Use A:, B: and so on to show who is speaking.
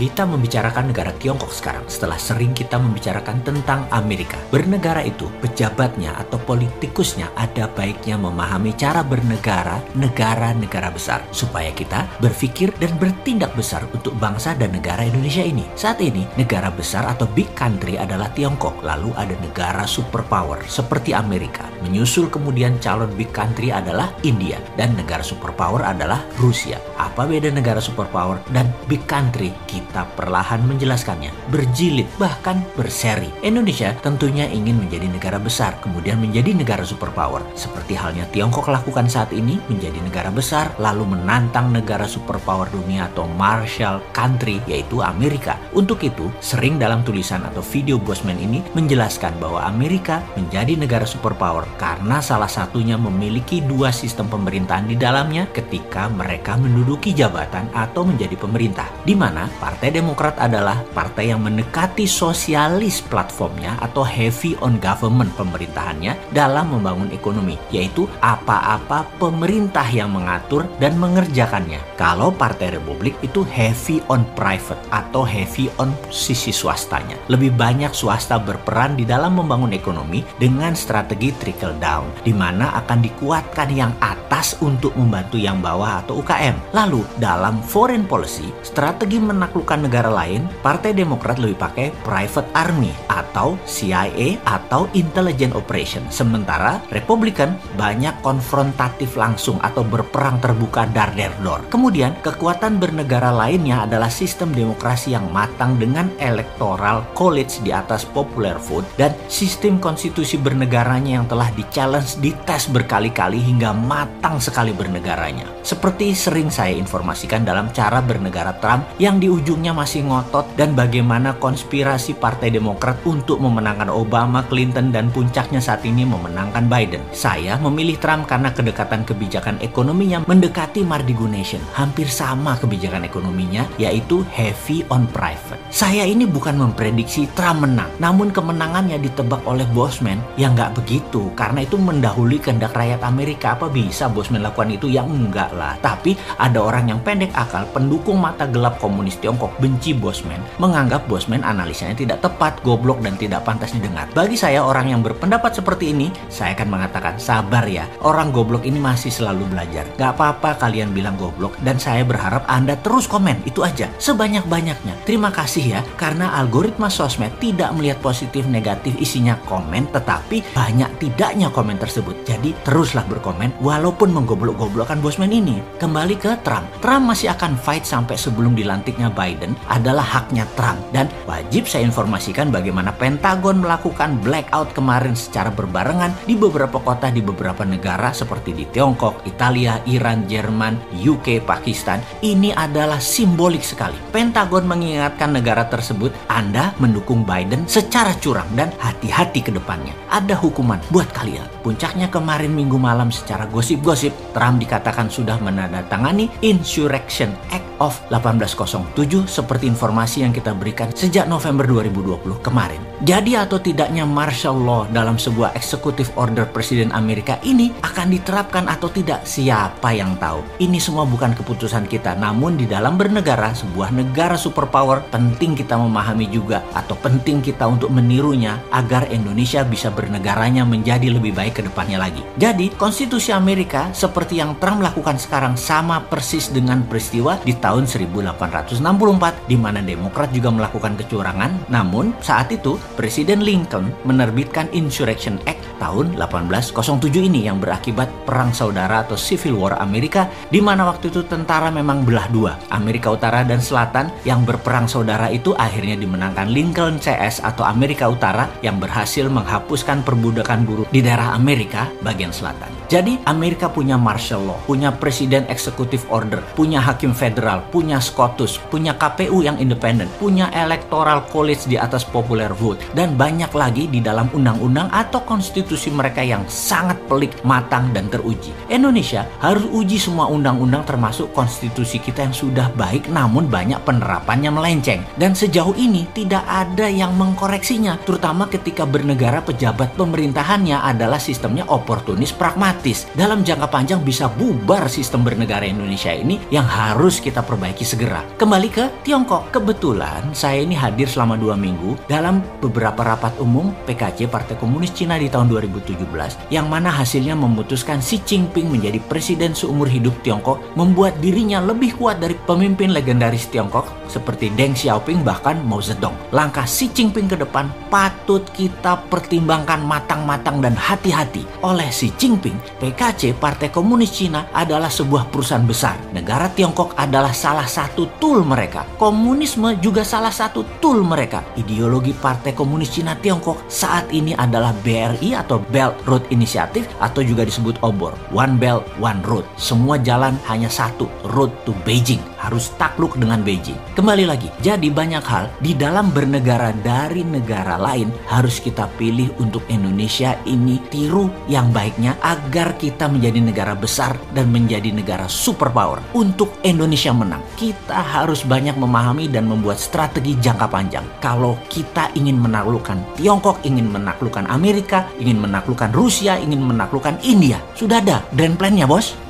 A: kita membicarakan negara Tiongkok sekarang setelah sering kita membicarakan tentang Amerika. Bernegara itu, pejabatnya atau politikusnya ada baiknya memahami cara bernegara negara-negara besar supaya kita berpikir dan bertindak besar untuk bangsa dan negara Indonesia ini. Saat ini, negara besar atau big country adalah Tiongkok, lalu ada negara superpower seperti Amerika. Menyusul kemudian calon big country adalah India dan negara superpower adalah Rusia. Apa beda negara superpower dan big country? Kita perlahan menjelaskannya, berjilid bahkan berseri. Indonesia tentunya ingin menjadi negara besar, kemudian menjadi negara superpower. Seperti halnya Tiongkok lakukan saat ini menjadi negara besar lalu menantang negara superpower dunia atau Marshall country yaitu Amerika. Untuk itu, sering dalam tulisan atau video Bosman ini menjelaskan bahwa Amerika menjadi negara superpower karena salah satunya memiliki dua sistem pemerintahan di dalamnya ketika mereka menduduki jabatan atau menjadi pemerintah. Di mana Partai Demokrat adalah partai yang mendekati sosialis platformnya atau heavy on government pemerintahannya dalam membangun ekonomi, yaitu apa-apa pemerintah yang mengatur dan mengerjakannya. Kalau Partai Republik itu heavy on private atau heavy on sisi swastanya. Lebih banyak swasta berperan di dalam membangun ekonomi dengan strategi trickle down, di mana akan dikuatkan yang atas untuk membantu yang bawah atau UKM. Lalu, dalam foreign policy, strategi menaklukkan negara lain, Partai Demokrat lebih pakai private army atau CIA atau intelligence operation. Sementara Republikan banyak konfrontatif langsung atau berperang terbuka dar der dor. Kemudian, kekuatan bernegara lainnya adalah sistem demokrasi yang matang dengan electoral college di atas popular vote dan sistem konstitusi bernegaranya yang telah di-challenge, dites berkali-kali hingga matang sekali bernegaranya. Seperti sering saya informasikan dalam cara bernegara Trump yang di ujungnya masih ngotot dan bagaimana konspirasi Partai Demokrat untuk memenangkan Obama, Clinton, dan puncaknya saat ini memenangkan Biden. Saya memilih Trump karena kedekatan kebijakan ekonominya mendekati Mardigo Nation. Hampir sama kebijakan ekonominya, yaitu heavy on private. Saya ini bukan memprediksi Trump menang, namun kemenangannya ditebak oleh Bosman yang nggak begitu, karena itu mendahului kehendak rakyat Amerika. Apa bisa Bosman lakukan itu? Ya enggak lah. Tapi ada orang yang pendek akal, pendukung mata gelap komunis Tiongkok benci Bosman, menganggap Bosman analisanya tidak tepat, goblok, dan tidak pantas didengar. Bagi saya orang yang berpendapat seperti ini, saya akan mengatakan sabar ya. Orang goblok ini masih selalu belajar. Gak apa-apa kalian bilang goblok dan saya berharap Anda terus komen. Itu aja. Sebanyak-banyaknya. Terima kasih ya karena algoritma sosmed tidak melihat positif negatif isinya komen tetapi banyak tidaknya komen tersebut. Jadi teruslah berkomen walaupun menggoblok-goblokkan Bosman ini. Kembali ke Trump. Trump masih akan fight sampai sebelum dilantiknya Biden adalah haknya Trump dan wajib saya informasikan bagaimana Pentagon melakukan blackout kemarin secara berbarengan di beberapa kota di beberapa negara seperti di Tiongkok, Italia, Iran, Jerman, UK, Pakistan. Ini adalah simbolik sekali. Pentagon mengingatkan negara tersebut, Anda mendukung Biden secara curang dan hati-hati ke depannya. Ada hukuman buat kalian. Puncaknya kemarin minggu malam secara gosip-gosip, Trump dikatakan sudah menandatangani Insurrection Act of 1807 seperti informasi yang kita berikan sejak November 2020 kemarin. Jadi atau tidaknya martial law dalam sebuah executive order Presiden Amerika ini akan diterapkan atau tidak siapa yang tahu. Ini semua bukan keputusan kita, namun di dalam bernegara, sebuah negara superpower penting kita memahami juga atau penting kita untuk menirunya agar Indonesia bisa bernegaranya menjadi lebih baik ke depannya lagi. Jadi, konstitusi Amerika seperti yang Trump lakukan sekarang sama persis dengan peristiwa di tahun 1864 di mana Demokrat juga melakukan kecurangan, namun saat itu Presiden Lincoln menerbitkan Insurrection Act tahun 1807 ini yang berakibat perang saudara atau Civil War Amerika di mana waktu itu tentara memang belah dua. Amerika Utara dan Selatan yang berperang saudara itu akhirnya dimenangkan Lincoln CS atau Amerika Utara yang berhasil menghapuskan perbudakan buruh di daerah Amerika bagian selatan. Jadi Amerika punya martial law, punya presiden executive order, punya hakim federal, punya SCOTUS, punya KPU yang independen, punya electoral college di atas popular vote, dan banyak lagi di dalam undang-undang atau konstitusi mereka yang sangat pelik, matang, dan teruji. Indonesia harus uji semua undang-undang termasuk konstitusi kita yang sudah baik namun banyak penerapannya melenceng. Dan sejauh ini tidak ada yang mengkoreksinya, terutama ketika bernegara pejabat pemerintahannya adalah sistemnya oportunis pragmatis. Dalam jangka panjang bisa bubar sistem bernegara Indonesia ini yang harus kita perbaiki segera. Kembali ke Tiongkok. Kebetulan saya ini hadir selama dua minggu dalam beberapa rapat umum PKC Partai Komunis Cina di tahun 2017 yang mana hasilnya memutuskan Xi Jinping menjadi presiden seumur hidup Tiongkok membuat dirinya lebih kuat dari pemimpin legendaris Tiongkok seperti Deng Xiaoping bahkan Mao Zedong. Langkah Xi Jinping ke depan patut kita pertimbangkan matang-matang dan hati-hati. Oleh Xi Jinping, PKC Partai Komunis Cina adalah sebuah perusahaan besar. Negara Tiongkok adalah salah satu tool mereka. Komunisme juga salah satu tool mereka. Ideologi Partai Komunis Cina Tiongkok saat ini adalah BRI atau Belt Road Initiative atau juga disebut OBOR. One Belt, One Road. Semua jalan hanya satu, road to Beijing. Harus takluk dengan Beijing. Kembali lagi, jadi banyak hal di dalam bernegara dari negara lain harus kita pilih untuk Indonesia ini tiru yang baiknya agar kita menjadi negara besar dan menjadi negara superpower. Untuk Indonesia menang, kita harus banyak memahami dan membuat strategi jangka panjang. Kalau kita ingin menaklukkan Tiongkok, ingin menaklukkan Amerika, ingin menaklukkan Rusia, ingin menaklukkan India, sudah ada grand plan-nya, Bos.